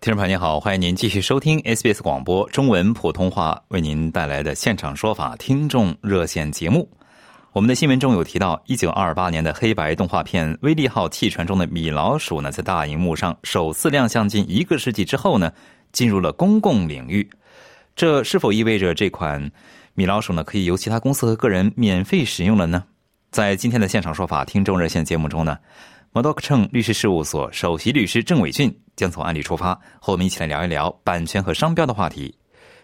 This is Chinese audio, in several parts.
听众朋友您好，欢迎您继续收听 SBS 广播中文普通话为您带来的现场说法听众热线节目。我们的新闻中有提到，一九二八年的黑白动画片《威利号汽船》中的米老鼠呢，在大荧幕上首次亮相近一个世纪之后呢，进入了公共领域。这是否意味着这款米老鼠呢，可以由其他公司和个人免费使用了呢？在今天的现场说法听众热线节目中呢，摩多克称律师事务所首席律师郑伟俊将从案例出发，和我们一起来聊一聊版权和商标的话题。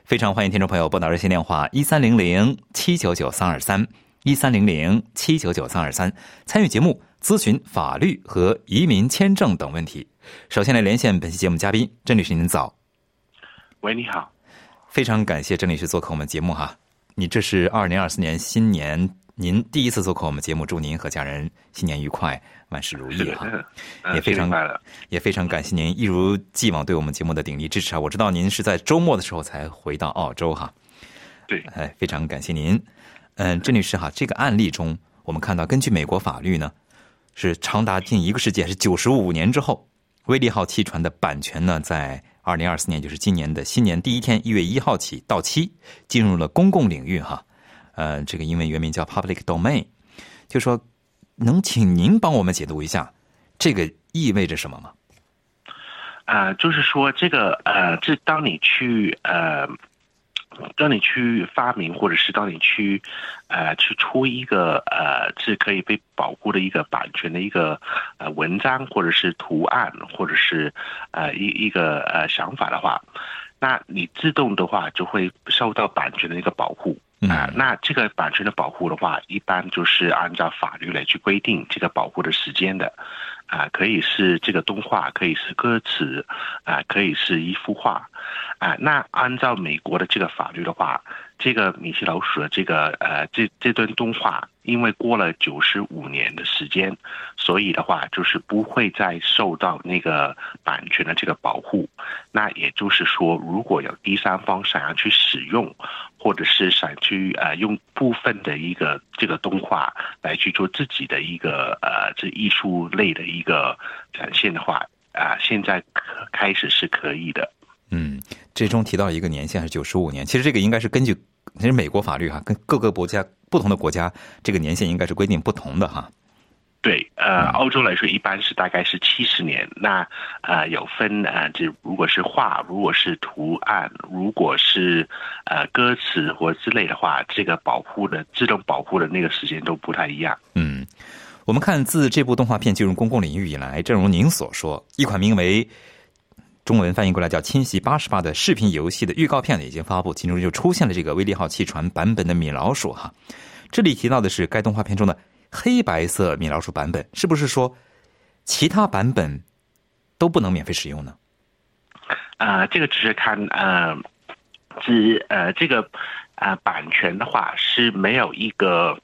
非常欢迎听众朋友拨打热线电话一三零零七九九三二三。一三零零七九九三二三，参与节目咨询法律和移民签证等问题。首先来连线本期节目嘉宾郑律师，您早。喂，你好。非常感谢郑律师做客我们节目哈。你这是二零二四年新年您第一次做客我们节目，祝您和家人新年愉快，万事如意哈。也非常也非常感谢您一如既往对我们节目的鼎力支持啊！我知道您是在周末的时候才回到澳洲哈。对，哎，非常感谢您。嗯，郑律师哈，这个案例中，我们看到，根据美国法律呢，是长达近一个世纪，是九十五年之后，威利号汽船的版权呢，在二零二四年，就是今年的新年第一天一月一号起到期，进入了公共领域哈。呃，这个英文原名叫 Public Domain，就说能请您帮我们解读一下，这个意味着什么吗？啊，就是说这个呃，这当你去呃。当你去发明，或者是当你去，呃，去出一个呃是可以被保护的一个版权的一个呃文章，或者是图案，或者是呃一一个呃想法的话，那你自动的话就会受到版权的一个保护啊。那这个版权的保护的话，一般就是按照法律来去规定这个保护的时间的啊，可以是这个动画，可以是歌词啊，可以是一幅画。啊，那按照美国的这个法律的话，这个米奇老鼠的这个呃，这这段动画，因为过了九十五年的时间，所以的话就是不会再受到那个版权的这个保护。那也就是说，如果有第三方想要去使用，或者是想去呃用部分的一个这个动画来去做自己的一个呃这艺术类的一个展现的话，啊，现在可开始是可以的。嗯，这中提到一个年限是九十五年，其实这个应该是根据其实美国法律哈，跟各个国家不同的国家这个年限应该是规定不同的哈。对，呃，欧洲来说一般是大概是七十年，那呃有分呃，这如果是画，如果是图案，如果是呃歌词或之类的话，这个保护的自动保护的那个时间都不太一样。嗯，我们看自这部动画片进入公共领域以来，正如您所说，一款名为。中文翻译过来叫《侵袭八十八》的视频游戏的预告片已经发布，其中就出现了这个威利号汽船版本的米老鼠哈。这里提到的是该动画片中的黑白色米老鼠版本，是不是说其他版本都不能免费使用呢？啊，这个只是看呃，只呃这个啊版权的话是没有一个。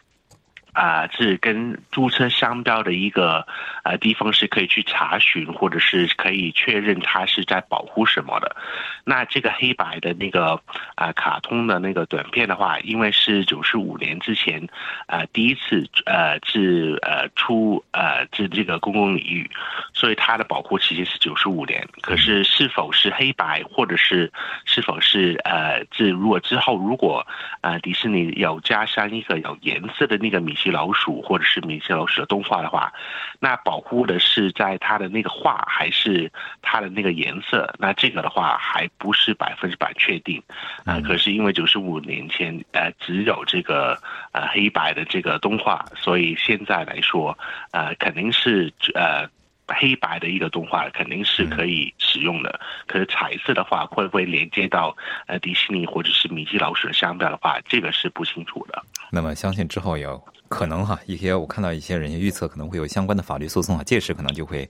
啊，是跟注册商标的一个呃地方是可以去查询，或者是可以确认它是在保护什么的。那这个黑白的那个啊卡通的那个短片的话，因为是九十五年之前啊第一次呃是呃出呃这这个公共领域，所以它的保护期间是九十五年。可是是否是黑白，或者是是否是呃这如果之后如果呃迪士尼有加上一个有颜色的那个米。米奇老鼠或者是米奇老鼠的动画的话，那保护的是在它的那个画还是它的那个颜色？那这个的话还不是百分之百确定啊。可是因为九十五年前呃只有这个呃黑白的这个动画，所以现在来说呃肯定是呃。黑白的一个动画肯定是可以使用的，可是彩色的话会不会连接到呃迪士尼或者是米奇老鼠的商标的话，这个是不清楚的。那么相信之后有可能哈，一些我看到一些人预测可能会有相关的法律诉讼啊，届时可能就会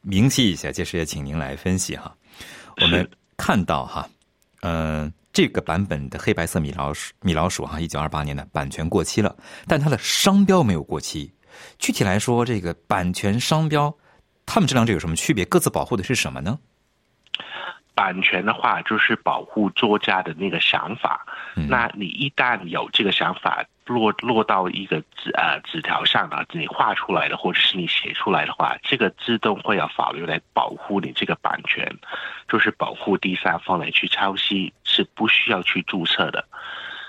明晰一些，届时也请您来分析哈。我们看到哈，嗯。这个版本的黑白色米老鼠，米老鼠哈，一九二八年的版权过期了，但它的商标没有过期。具体来说，这个版权商标，它们这两者有什么区别？各自保护的是什么呢？版权的话，就是保护作家的那个想法。那你一旦有这个想法落落到一个纸呃纸条上啊，你画出来的或者是你写出来的话，这个自动会有法律来保护你这个版权，就是保护第三方来去抄袭是不需要去注册的。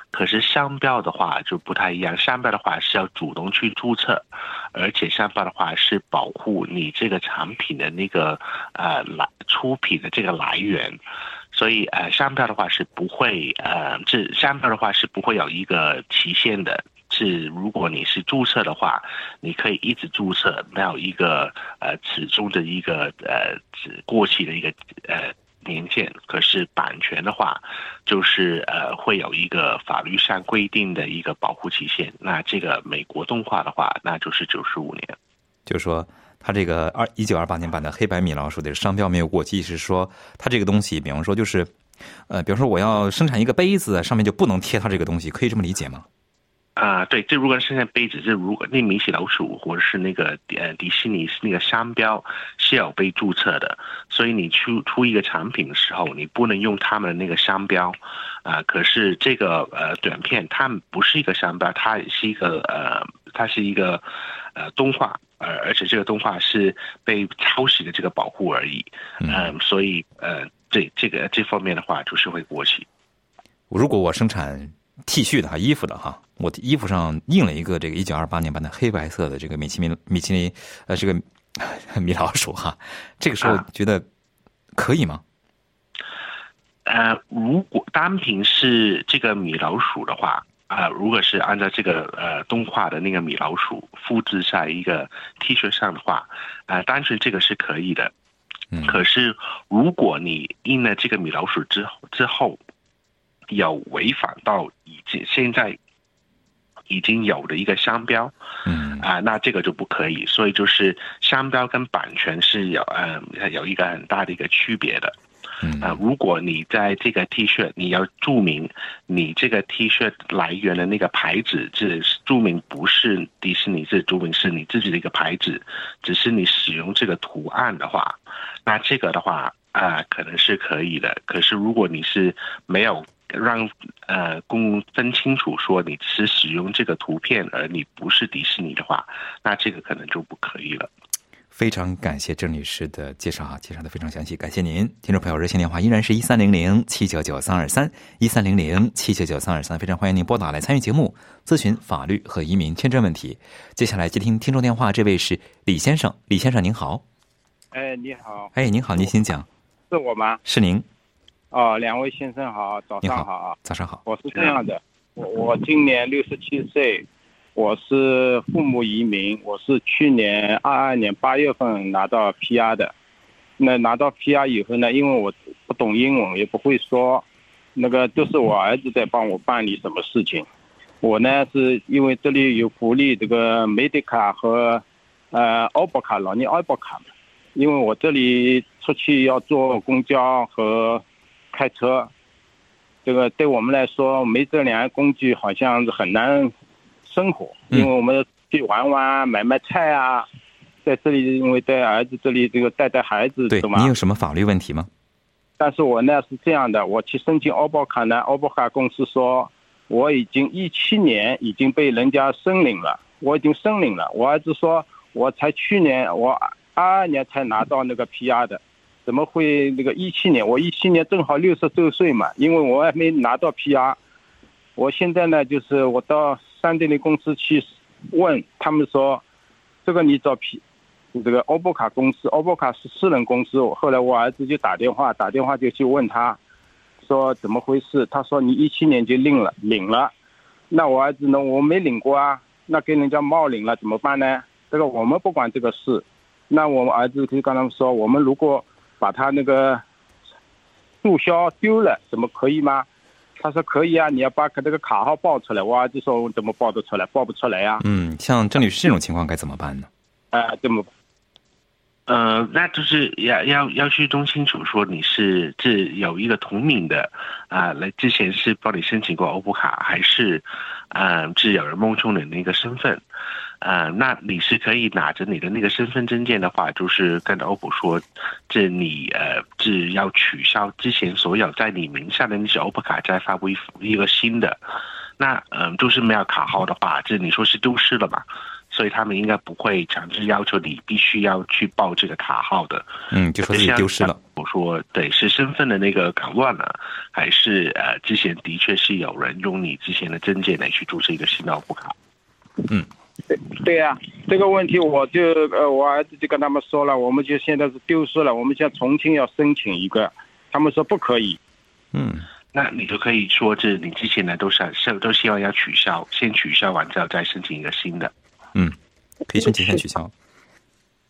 可是商标的话就不太一样，商标的话是要主动去注册，而且商标的话是保护你这个产品的那个呃来出品的这个来源，所以呃商标的话是不会呃这商标的话是不会有一个期限的，是如果你是注册的话，你可以一直注册，没有一个呃始终的一个呃过期的一个呃。年限，可是版权的话，就是呃会有一个法律上规定的一个保护期限。那这个美国动画的话，那就是九十五年。就是说，它这个二一九二八年版的黑白米老鼠的商标没有过期，是说它这个东西，比方说就是，呃，比方说我要生产一个杯子，上面就不能贴它这个东西，可以这么理解吗？啊，对，这如果生产杯子，这如果那米奇老鼠或者是那个呃迪士尼是那个商标是要被注册的，所以你出出一个产品的时候，你不能用他们的那个商标，啊，可是这个呃短片它不是一个商标，它是一个呃它是一个呃动画，而而且这个动画是被抄袭的这个保护而已，嗯，所以呃这这个这方面的话就是会过期。如果我生产。T 恤的哈，衣服的哈，我衣服上印了一个这个一九二八年版的黑白色的这个米其林米其林呃这个米老鼠哈，这个时候觉得可以吗？呃，如果单凭是这个米老鼠的话啊，如果是按照这个呃动画的那个米老鼠复制在一个 T 恤上的话，啊，单纯这个是可以的。嗯。可是如果你印了这个米老鼠之后之后。有违反到已经现在已经有的一个商标，嗯啊，那这个就不可以。所以就是商标跟版权是有嗯有一个很大的一个区别的。嗯啊，如果你在这个 T 恤你要注明你这个 T 恤来源的那个牌子，是注明不是迪士尼，是注明是你自己的一个牌子，只是你使用这个图案的话，那这个的话啊可能是可以的。可是如果你是没有。让呃公分清楚，说你是使用这个图片，而你不是迪士尼的话，那这个可能就不可以了。非常感谢郑女士的介绍啊，介绍的非常详细，感谢您。听众朋友，热线电话依然是一三零零七九九三二三一三零零七九九三二三，非常欢迎您拨打来参与节目，咨询法律和移民签证问题。接下来接听听众电话，这位是李先生，李先生您好。哎，你好。哎，您好，您请讲。是我吗？是您。哦，两位先生好，早上好，早上好。我是这样的，我我今年六十七岁，我是父母移民，我是去年二二年八月份拿到 PR 的。那拿到 PR 以后呢，因为我不懂英文，也不会说，那个都是我儿子在帮我办理什么事情。我呢是因为这里有福利，这个 Medica 和呃 o b 卡老年 o b 卡因为我这里出去要坐公交和开车，这个对我们来说没这两样工具，好像是很难生活。因为我们去玩玩、买买菜啊，在这里，因为在儿子这里这个带带孩子，对吗，你有什么法律问题吗？但是我呢是这样的，我去申请欧宝卡呢，欧宝卡公司说我已经一七年已经被人家申领了，我已经申领了。我儿子说我才去年，我二二年才拿到那个 PR 的。怎么会那个一七年？我一七年正好六十周岁嘛，因为我还没拿到 PR。我现在呢，就是我到三电力公司去问，他们说这个你找皮这个欧博卡公司，欧博卡是私人公司。后来我儿子就打电话，打电话就去问他，说怎么回事？他说你一七年就领了，领了。那我儿子呢？我没领过啊，那跟人家冒领了怎么办呢？这个我们不管这个事。那我们儿子就跟他们说，我们如果把他那个注销丢了，怎么可以吗？他说可以啊，你要把那个卡号报出来。我儿子说怎么报得出来？报不出来呀。嗯，像郑女士这种情况该怎么办呢？啊，怎么？呃，那就是要要要去弄清楚，说你是这有一个同名的啊，来之前是帮你申请过欧普卡，还是嗯是有人冒充你那个身份？呃，那你是可以拿着你的那个身份证件的话，就是跟欧普说，这你呃是要取消之前所有在你名下的那些欧普卡，再发布一一个新的。那嗯，就是没有卡号的话，这你说是丢失了嘛？所以他们应该不会强制要求你必须要去报这个卡号的。嗯，就说是丢失了。我说对，是身份的那个搞乱了，还是呃之前的确是有人用你之前的证件来去注册一个新的欧普卡？嗯。对对呀，这个问题我就呃，我儿子就跟他们说了，我们就现在是丢失了，我们现在重新要申请一个，他们说不可以。嗯，那你就可以说，这你之前的都是是都希望要取消，先取消完之后再申请一个新的。嗯，可以申请先取消。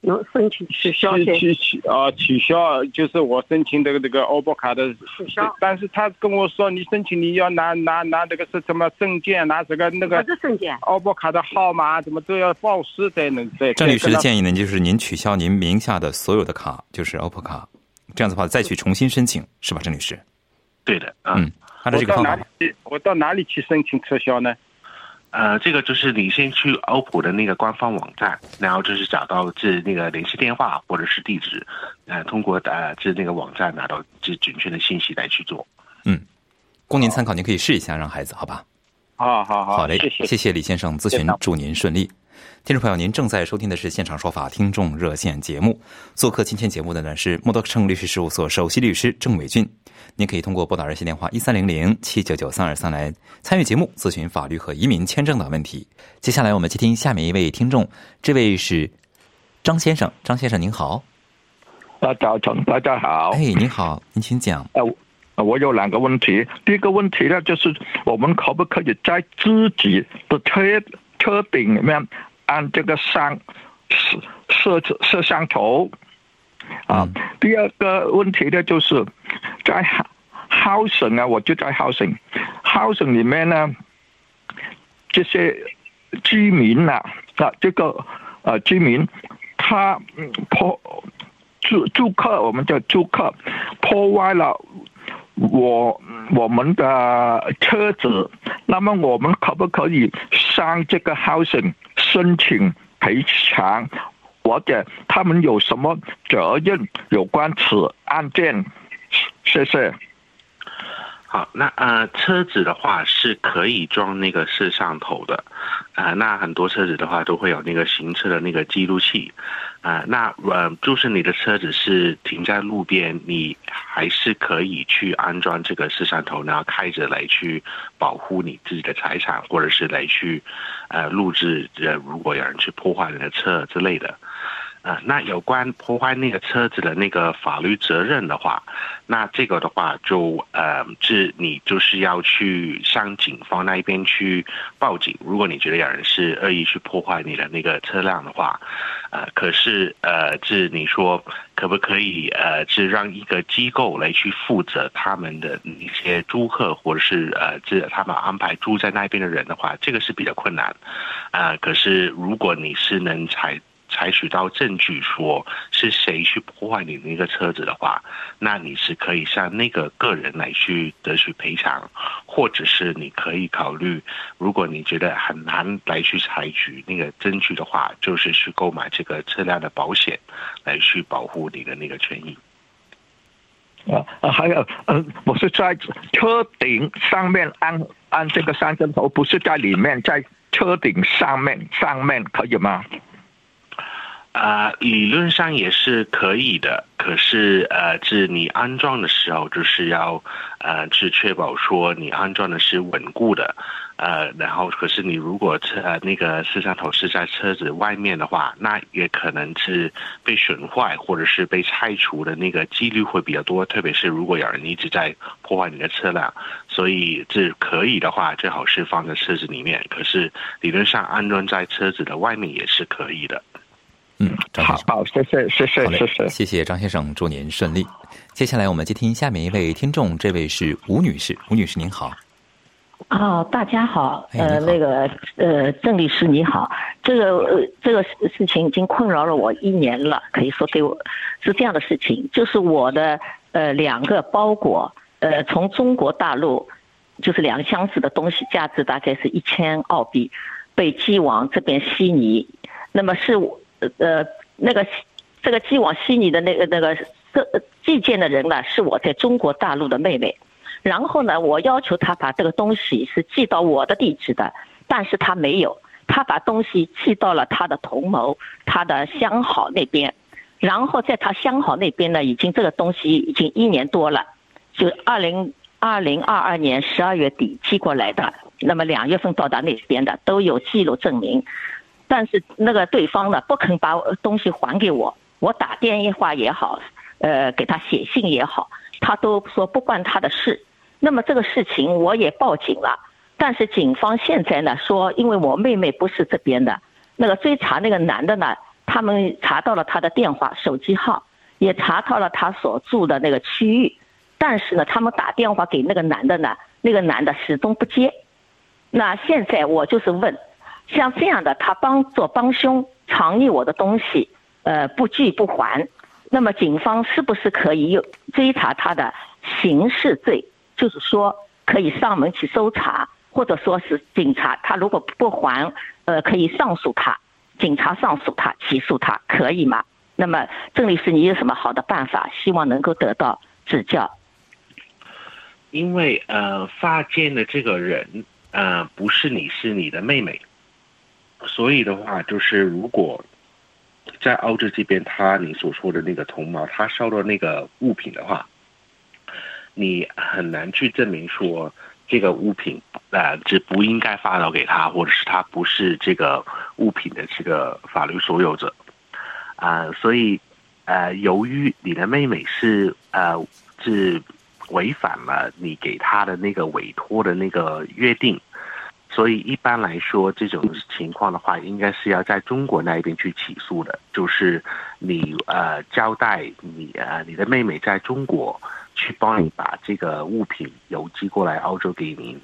有申请取消取取啊取消，就是我申请这个这个欧博卡的取消。但是他跟我说，你申请你要拿拿拿这个是什么证件，拿这个那个证件，欧博卡的号码，怎么都要报失才能对。郑律师的建议呢，就是您取消您名下的所有的卡，就是欧博卡，这样的话再去重新申请，是吧，郑律师？对的，嗯，按照这个方法。我到哪里去申请撤销呢？呃，这个就是你先去欧普的那个官方网站，然后就是找到这那个联系电话或者是地址，呃，通过呃这那个网站拿到这准确的信息来去做。嗯，供您参考，您可以试一下让孩子，好吧？好好好，好嘞，谢谢谢谢李先生咨询，祝您顺利。听众朋友，您正在收听的是《现场说法》听众热线节目，做客今天节目的呢是莫德胜律师事务所首席律师郑伟俊。您可以通过拨打热线电话一三零零七九九三二三来参与节目，咨询法律和移民签证等问题。接下来我们接听下面一位听众，这位是张先生，张先生您好。啊，早晨，大家好。哎，您好，您请讲。呃，我有两个问题。第一个问题呢，就是我们可不可以在自己的车车顶里面按这个上摄摄摄像头？啊，第二个问题呢，就是在 housing 啊，我就在 housing，housing 里面呢，这些居民呐，啊，这个呃居民，他破住住客，我们叫住客，破坏了我我们的车子，那么我们可不可以上这个 housing 申请赔偿？或者他们有什么责任有关此案件？谢谢。好，那呃，车子的话是可以装那个摄像头的，啊，那很多车子的话都会有那个行车的那个记录器，啊，那呃，就是你的车子是停在路边，你还是可以去安装这个摄像头，然后开着来去保护你自己的财产，或者是来去呃录制，呃，如果有人去破坏你的车之类的。啊，那有关破坏那个车子的那个法律责任的话，那这个的话就呃，是你就是要去向警方那一边去报警。如果你觉得有人是恶意去破坏你的那个车辆的话，呃，可是呃，是你说可不可以呃，是让一个机构来去负责他们的一些租客，或者是呃，这他们安排住在那边的人的话，这个是比较困难。啊，可是如果你是能采。采取到证据说是谁去破坏你那个车子的话，那你是可以向那个个人来去得取赔偿，或者是你可以考虑，如果你觉得很难来去采取那个证据的话，就是去购买这个车辆的保险，来去保护你的那个权益。啊啊，还有，呃，我是在车顶上面安安这个三针头，不是在里面，在车顶上面上面可以吗？啊，理论上也是可以的，可是呃，是你安装的时候就是要呃，去确保说你安装的是稳固的，呃，然后可是你如果车呃那个摄像头是在车子外面的话，那也可能是被损坏或者是被拆除的那个几率会比较多，特别是如果有人一直在破坏你的车辆，所以这可以的话，最好是放在车子里面，可是理论上安装在车子的外面也是可以的。嗯，张先生，好，谢谢，谢谢，谢谢。谢谢张先生，祝您顺利。接下来我们接听下面一位听众，这位是吴女士，吴女士您好。啊，大家好，呃，那个呃，郑律师你好，这个呃这个事事情已经困扰了我一年了，可以说给我是这样的事情，就是我的呃两个包裹，呃，从中国大陆就是两箱子的东西，价值大概是一千澳币，被寄往这边悉尼，那么是我呃那个这个寄往悉尼的那个那个这寄件的人呢，是我在中国大陆的妹妹。然后呢，我要求他把这个东西是寄到我的地址的，但是他没有，他把东西寄到了他的同谋，他的相好那边。然后在他相好那边呢，已经这个东西已经一年多了，就二零二零二二年十二月底寄过来的，那么两月份到达那边的都有记录证明，但是那个对方呢不肯把东西还给我，我打电话也好，呃，给他写信也好，他都说不关他的事。那么这个事情我也报警了，但是警方现在呢说，因为我妹妹不是这边的，那个追查那个男的呢，他们查到了他的电话、手机号，也查到了他所住的那个区域，但是呢，他们打电话给那个男的呢，那个男的始终不接。那现在我就是问，像这样的，他帮做帮凶，藏匿我的东西，呃，不拒不还，那么警方是不是可以有追查他的刑事罪？就是说可以上门去搜查，或者说是警察他如果不还，呃，可以上诉他，警察上诉他，起诉他，可以吗？那么郑律师，你有什么好的办法？希望能够得到指教。因为呃，发件的这个人呃不是你，是你的妹妹，所以的话就是如果在澳洲这边，他你所说的那个同胞，他收到那个物品的话，你很难去证明说这个物品呃这不应该发到给他，或者是他不是这个物品的这个法律所有者啊、所以呃，由于你的妹妹是呃是违反了你给他的那个委托的那个约定，所以一般来说，这种情况的话，应该是要在中国那边去起诉的，就是你呃交代你呃你的妹妹在中国去帮你把这个物品邮寄过来澳洲给您，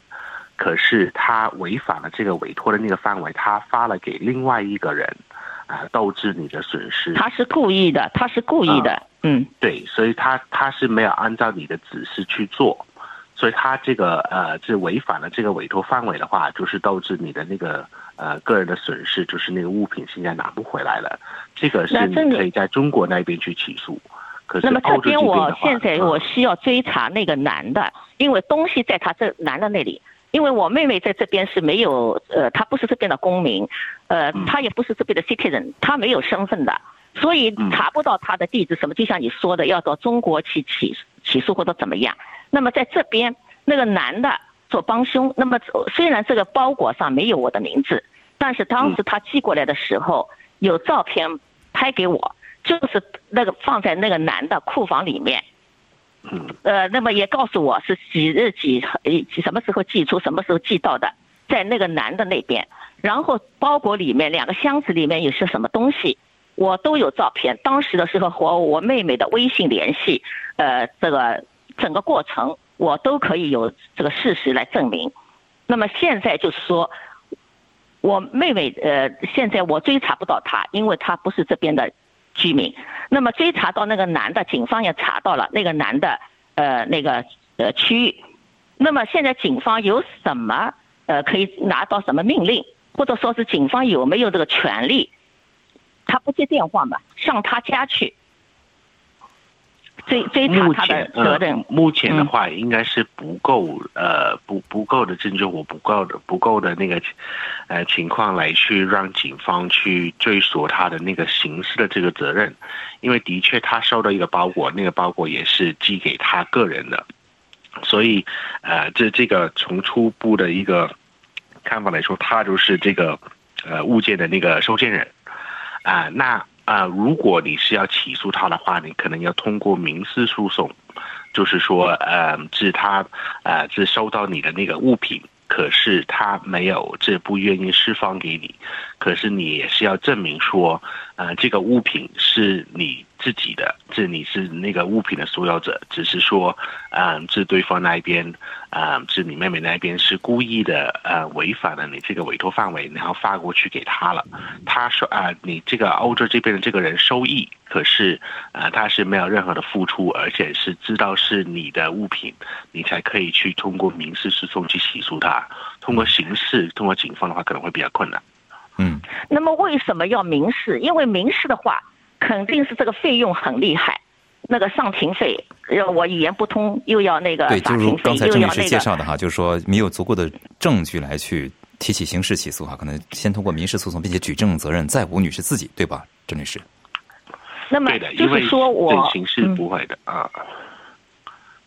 可是他违反了这个委托的那个范围，他发了给另外一个人，啊、导致你的损失。他是故意的，他是故意的，嗯。对，所以他他是没有按照你的指示去做，所以他这个呃，这违反了这个委托范围的话，就是导致你的那个呃个人的损失，就是那个物品现在拿不回来了。这个是你可以在中国那边去起诉，可是那么这这边我现在我嗯需要追查那个男的，因为东西在他这男的那里。因为我妹妹在这边是没有，呃，她不是这边的公民，呃，嗯她也不是这边的 citizen，她没有身份的，所以嗯查不到她的地址什么。就像你说的，要到中国去起起诉或者怎么样。那么在这边那个男的做帮凶，那么虽然这个包裹上没有我的名字，但是当时他寄过来的时候有照片拍给我，就是那个放在那个男的库房里面。呃，那么也告诉我是几日几什么时候寄出，什么时候寄到的，在那个男的那边。然后包裹里面两个箱子里面有些什么东西，我都有照片。当时的时候和我妹妹的微信联系，呃，这个整个过程我都可以有这个事实来证明。那么现在就是说，我妹妹呃，现在我追查不到她，因为她不是这边的居民。那么追查到那个男的，警方也查到了那个男的呃那个呃区域。那么现在警方有什么呃可以拿到什么命令，或者说是警方有没有这个权利？他不接电话嘛，上他家去追追查目他的前责任呃。目前的嗯话，应该是不够呃不不够的证据我不够的不够的那个呃情况来去让警方去追索他的那个刑事的这个责任，因为的确他收到一个包裹，那个包裹也是寄给他个人的，所以呃这这个从初步的一个看法来说，他就是这个呃物件的那个收件人。啊、那啊、如果你是要起诉他的话，你可能要通过民事诉讼，就是说，呃，是他呃是收到你的那个物品，可是他没有这不愿意释放给你，可是你也是要证明说，呃，这个物品是你自己的，这你是那个物品的所有者，只是说，嗯，这对方那一边，嗯，是你妹妹那边是故意的，呃，违反了你这个委托范围，然后发过去给他了，他说啊，你这个欧洲这边的这个人收益，可是，呃，他是没有任何的付出，而且是知道是你的物品，你才可以去通过民事诉讼去起诉他，通过刑事，通过警方的话可能会比较困难。嗯，那么为什么要民事？因为民事的话，肯定是这个费用很厉害，那个上庭费，让我语言不通，又要那个对，就是刚才郑律师又要那个。介绍的哈，就是说没有足够的证据来去提起刑事起诉哈，可能先通过民事诉讼，并且举证责任在吴女士自己，对吧？郑律师，那么就是说我对刑事嗯不会的啊。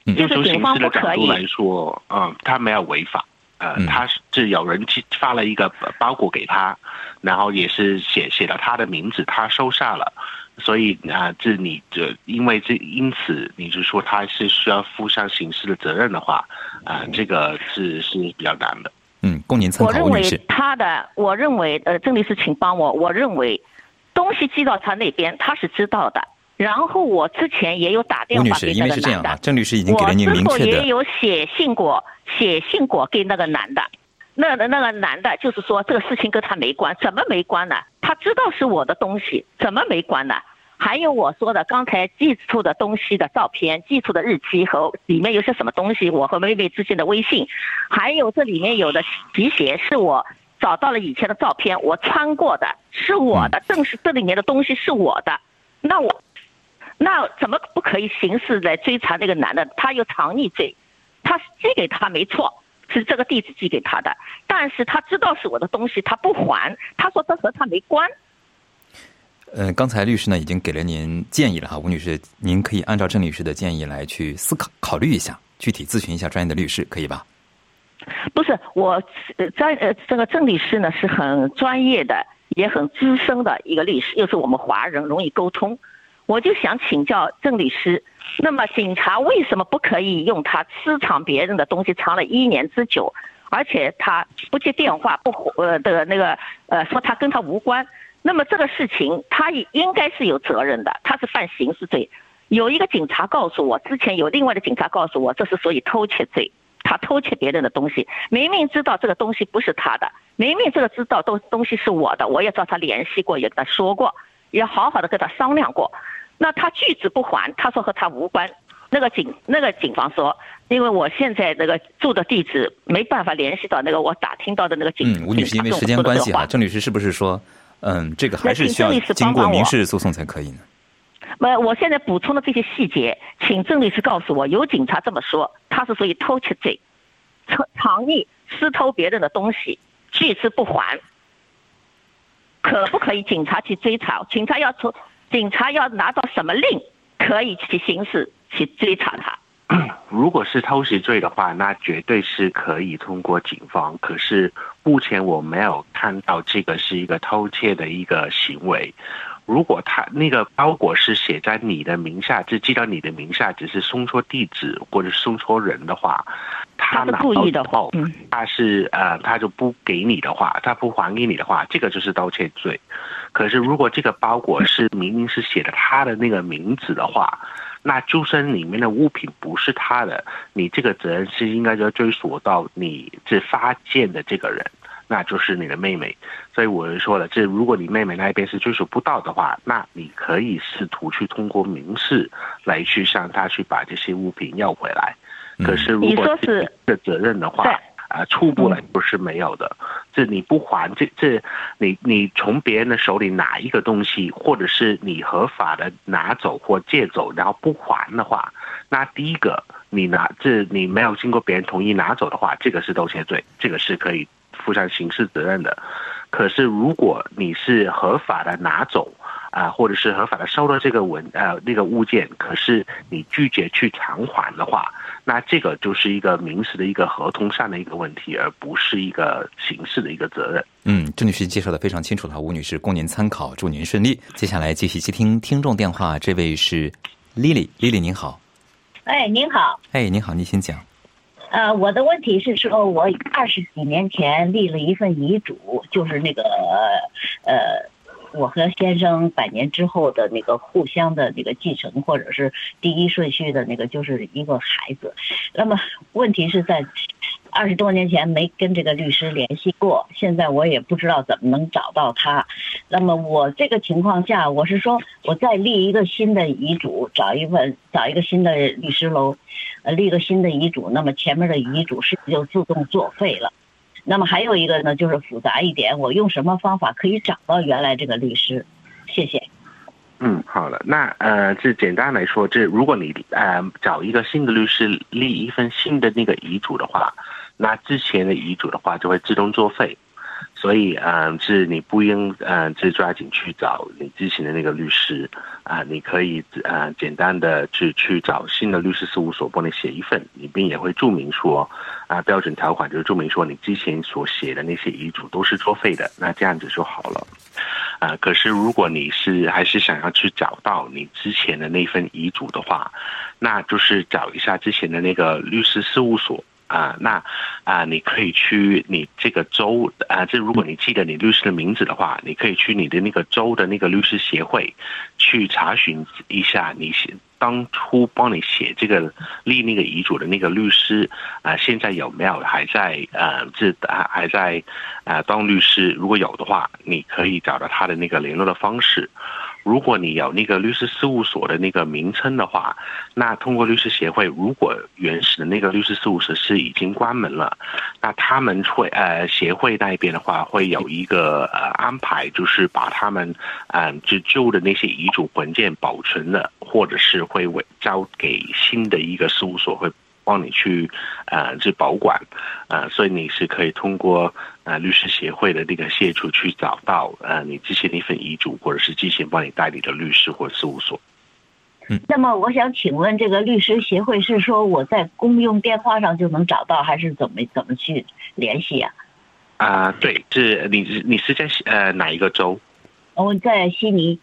嗯就是警方的不可以角度来说，嗯，他没有违法，呃，嗯他是有人去发了一个包裹给他，然后也是写写了他的名字，他收下了，所以啊、这你这因为这因此你就说他是需要负上刑事的责任的话，啊、这个是是比较难的。嗯，供您参考，我认为。他的，我认为呃，郑律师，请帮我。我认为东西寄到他那边，他是知道的。然后我之前也有打电话给因那个男的为是这样啊，，郑律师已经给了您明确的也有写信过，写信过给那个男的。那那个男的，就是说这个事情跟他没关，怎么没关呢？他知道是我的东西，怎么没关呢？还有我说的刚才寄出的东西的照片、寄出的日期和里面有些什么东西，我和妹妹之间的微信，还有这里面有的皮鞋是我找到了以前的照片，我穿过的是我的，正是这里面的东西是我的，那我那怎么不可以刑事来追查那个男的？他有藏匿罪，他寄给他没错，是这个地址寄给他的，但是他知道是我的东西，他不还，他说这和他没关。呃，刚才律师呢已经给了您建议了哈，吴女士，您可以按照郑律师的建议来去思考考虑一下，具体咨询一下专业的律师，可以吧？不是我，呃，专呃这个郑律师呢是很专业的，也很资深的一个律师，又是我们华人容易沟通。我就想请教郑律师，那么警察为什么不可以用他私藏别人的东西藏了一年之久，而且他不接电话不呃的那个呃说他跟他无关？那么这个事情他也应该是有责任的，他是犯刑事罪。有一个警察告诉我，之前有另外的警察告诉我，这是属于偷窃罪。他偷窃别人的东西，明明知道这个东西不是他的，明明这个知道东东西是我的，我也找他联系过，也跟他说过，也好好的跟他商量过。那他拒之不还，他说和他无关。那个警那个警方说，因为我现在那个住的地址没办法联系到那个我打听到的那个警。嗯，吴女士，因为时间关系哈，郑律师是不是说，嗯，这个还是需要经过民事诉讼才可以呢？呃，我现在补充的这些细节，请郑律师告诉我，有警察这么说，他是属于偷窃罪，藏藏匿、私偷别人的东西，拒之不还，可不可以警察去追查？警察要从警察要拿到什么令，可以去行事去追查他？如果是偷袭罪的话，那绝对是可以通过警方。可是目前我没有看到这个是一个偷窃的一个行为。如果他那个包裹是写在你的名下，就寄到你的名下，只是送错地址或者送错人的话，他拿到之后，嗯他是呃，他就不给你的话，他不还给你的话，这个就是盗窃罪。可是如果这个包裹是明明是写的他的那个名字的话，那就算里面的物品不是他的，你这个责任是应该要追溯到你这发件的这个人，那就是你的妹妹。所以我就说了，这如果你妹妹那边是追溯不到的话，那你可以试图去通过民事来去向他去把这些物品要回来。可是如果说是的责任的话，啊，初步来说是没有的。这你不还，这这你你从别人的手里拿一个东西，或者是你合法的拿走或借走，然后不还的话，那第一个你拿这你没有经过别人同意拿走的话，这个是盗窃罪，这个是可以负上刑事责任的。可是如果你是合法的拿走。啊，或者是合法的收到这个文呃那个物件，可是你拒绝去偿还的话，那这个就是一个民事的一个合同上的一个问题，而不是一个刑事的一个责任。嗯，郑女士介绍的非常清楚了，吴女士供您参考，祝您顺利。接下来继续接听听众电话，这位是 Lily，Lily 您好，哎，您好，哎，您好，您先讲。呃，我的问题是说，我二十几年前立了一份遗嘱，就是那个呃，我和先生百年之后的那个互相的那个继承，或者是第一顺序的那个，就是一个孩子。那么问题是在。二十多年前没跟这个律师联系过，现在我也不知道怎么能找到他。那么我这个情况下，我是说我再立一个新的遗嘱，找一份找一个新的律师楼，呃，立个新的遗嘱。那么前面的遗嘱是不是就自动作废了？那么还有一个呢，就是复杂一点，我用什么方法可以找到原来这个律师？谢谢。嗯，好了，那呃，这简单来说，这如果你呃找一个新的律师立一份新的那个遗嘱的话。那之前的遗嘱的话就会自动作废，所以嗯，是你不应嗯，是抓紧去找你之前的那个律师啊，你可以呃简单的去去找新的律师事务所帮你写一份，里面也会注明说啊标准条款就是注明说你之前所写的那些遗嘱都是作废的，那这样子就好了啊。可是如果你是还是想要去找到你之前的那份遗嘱的话，那就是找一下之前的那个律师事务所。啊，那啊，你可以去你这个州啊，这如果你记得你律师的名字的话，你可以去你的那个州的那个律师协会去查询一下，你写当初帮你写这个立那个遗嘱的那个律师啊，现在有没有还在呃这还还在啊当律师？如果有的话，你可以找到他的那个联络的方式。如果你有那个律师事务所的那个名称的话，那通过律师协会，如果原始的那个律师事务所是已经关门了，那他们会呃协会那边的话会有一个呃安排，就是把他们嗯就旧的那些遗嘱文件保存了，或者是会委交给新的一个事务所会。帮你去，呃，去保管，呃，所以你是可以通过呃律师协会的那个协助去找到呃你之前那份遗嘱，或者是之前帮你代理的律师或事务所。嗯，那么我想请问，这个律师协会是说我在公用电话上就能找到，还是怎么怎么去联系呀？啊，对，这你你是在呃哪一个州？我在悉尼。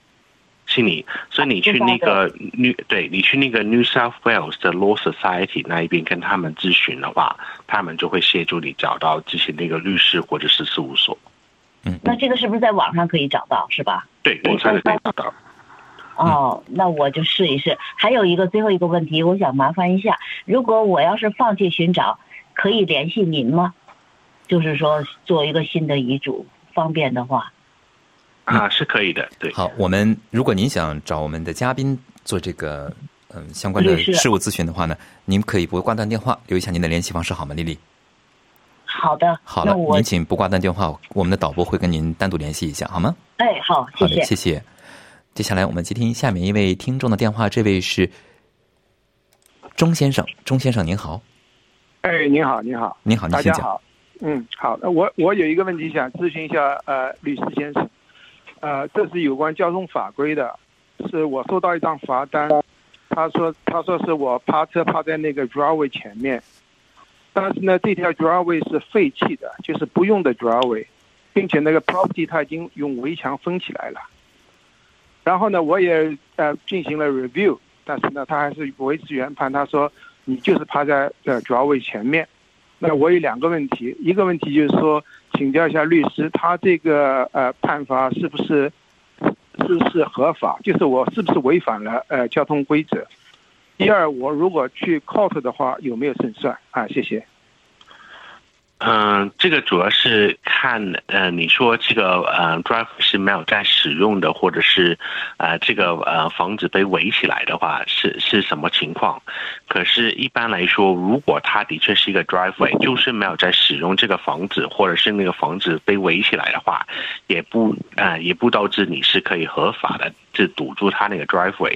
悉尼，所以你去那个 New，对你去那个 New South Wales 的 Law Society 那一边跟他们咨询的话，他们就会协助你找到之前那个律师或者是事务所。嗯，那这个是不是在网上可以找到？是吧？对，网上可以找到。哦，那我就试一试。还有一个最后一个问题，我想麻烦一下，如果我要是放弃寻找，可以联系您吗？就是说做一个新的遗嘱，方便的话。啊，是可以的，对。好，我们如果您想找我们的嘉宾做这个嗯相关的事务咨询的话呢，您可以不挂断电话，留一下您的联系方式，好吗，丽丽？好的。好的，您请不挂断电话，我们的导播会跟您单独联系一下，好吗？哎，好，谢谢，谢谢。接下来我们接听下面一位听众的电话，这位是钟先生，钟先生您好。哎，您好，您好，您好，大家好。嗯，好，我我有一个问题想咨询一下呃律师先生。呃，这是有关交通法规的，是我收到一张罚单，他说他说是我趴车趴在那个 driveway 前面，但是呢，这条 driveway 是废弃的，就是不用的 driveway，并且那个 property 他已经用围墙封起来了。然后呢，我也呃进行了 review，但是呢，他还是维持原判，他说你就是趴在呃 driveway 前面。那我有两个问题，一个问题就是说。请教一下律师，他这个呃判罚是不是是不是合法？就是我是不是违反了呃交通规则？第二，我如果去 court 的话，有没有胜算？啊，谢谢。嗯，这个主要是看，呃，你说这个呃，drive 是没有在使用的，或者是，呃，这个呃房子被围起来的话，是是什么情况？可是，一般来说，如果它的确是一个 driveway，就是没有在使用这个房子，或者是那个房子被围起来的话，也不呃，也不导致你是可以合法的。是堵住他那个 driveway，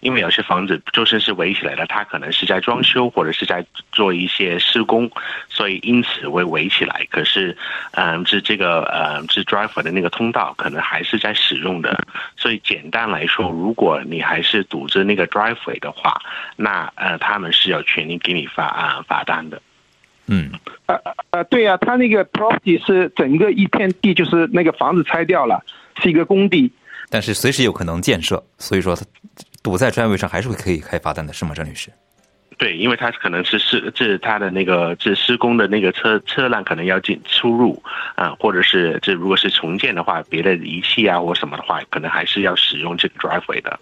因为有些房子就算是围起来的，他可能是在装修或者是在做一些施工，所以因此会围起来。可是，嗯，是这个呃，是 driveway 的那个通道可能还是在使用的。所以简单来说，如果你还是堵着那个 driveway 的话，那呃，他们是有权利给你发啊罚单的。嗯，呃呃，对呀，他那个 property 是整个一片地，就是那个房子拆掉了，是一个工地。但是随时有可能建设，所以说它堵在专位上还是会可以开发单的，是吗，郑律师？对，因为它可能是施这它的那个这施工的那个车车辆可能要进出入啊，或者是这如果是重建的话，别的仪器啊或什么的话，可能还是要使用这个 driveway 的。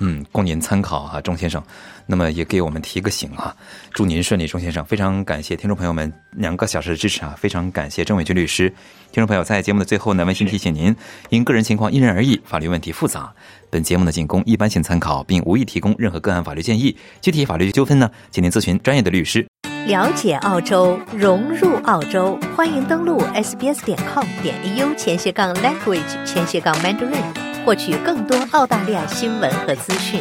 嗯，供您参考哈，钟先生。那么也给我们提个醒啊，祝您顺利，钟先生。非常感谢听众朋友们两个小时的支持啊，非常感谢郑伟军律师。听众朋友，在节目的最后呢，温馨提醒您，因个人情况因人而异，法律问题复杂，本节目的仅供一般性参考，并无意提供任何个案法律建议。具体法律纠纷呢，请您咨询专业的律师。了解澳洲，融入澳洲，欢迎登录 sbs 点 com 点 eu 前斜杠 language 前斜杠 mandarin，获取更多澳大利亚新闻和资讯。